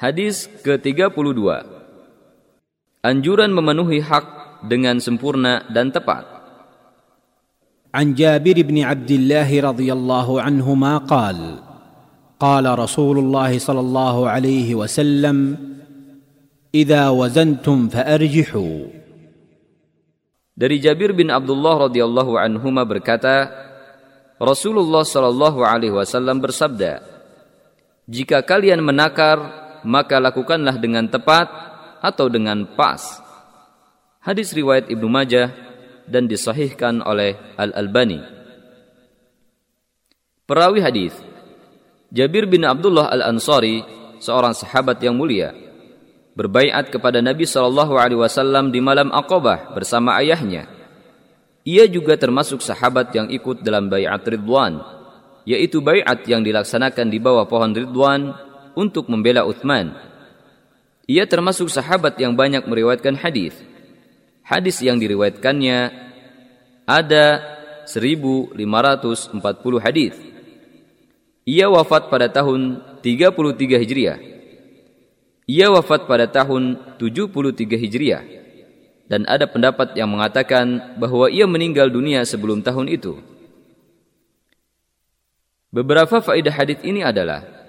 Hadis ke-32 Anjuran memenuhi hak dengan sempurna dan tepat. عن جابر بن عبد الله رضي الله عنهما قال قال رسول الله صلى الله عليه وسلم اذا وزنتم فارجحوا Dari Jabir bin Abdullah radhiyallahu anhuma berkata, Rasulullah shallallahu alaihi wasallam bersabda, "Jika kalian menakar, maka lakukanlah dengan tepat atau dengan pas." Hadis riwayat Ibnu Majah dan disahihkan oleh Al-Albani. Perawi hadis Jabir bin Abdullah Al-Ansari, seorang sahabat yang mulia, berbaiat kepada Nabi Shallallahu alaihi wasallam di malam Aqabah bersama ayahnya. Ia juga termasuk sahabat yang ikut dalam baiat Ridwan, yaitu baiat yang dilaksanakan di bawah pohon Ridwan untuk membela Uthman. Ia termasuk sahabat yang banyak meriwayatkan hadis. Hadis yang diriwayatkannya ada 1540 hadis. Ia wafat pada tahun 33 Hijriah. Ia wafat pada tahun 73 Hijriah. Dan ada pendapat yang mengatakan bahwa ia meninggal dunia sebelum tahun itu. Beberapa faedah hadis ini adalah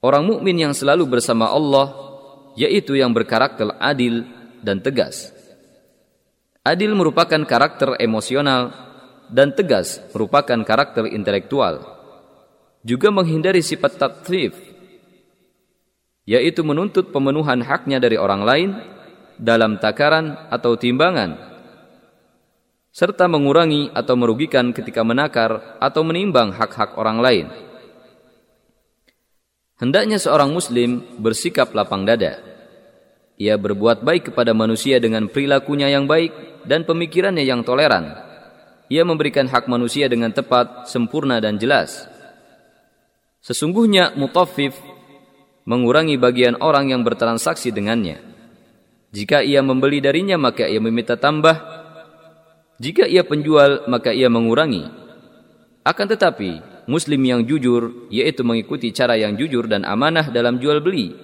orang mukmin yang selalu bersama Allah yaitu yang berkarakter adil dan tegas. Adil merupakan karakter emosional dan tegas merupakan karakter intelektual. Juga menghindari sifat tatrif, yaitu menuntut pemenuhan haknya dari orang lain dalam takaran atau timbangan, serta mengurangi atau merugikan ketika menakar atau menimbang hak-hak orang lain. Hendaknya seorang muslim bersikap lapang dada. Ia berbuat baik kepada manusia dengan perilakunya yang baik dan pemikirannya yang toleran. Ia memberikan hak manusia dengan tepat, sempurna dan jelas. Sesungguhnya mutafif mengurangi bagian orang yang bertransaksi dengannya. Jika ia membeli darinya maka ia meminta tambah. Jika ia penjual maka ia mengurangi. Akan tetapi muslim yang jujur yaitu mengikuti cara yang jujur dan amanah dalam jual beli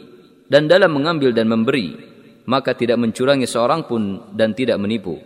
dan dalam mengambil dan memberi maka tidak mencurangi seorang pun dan tidak menipu.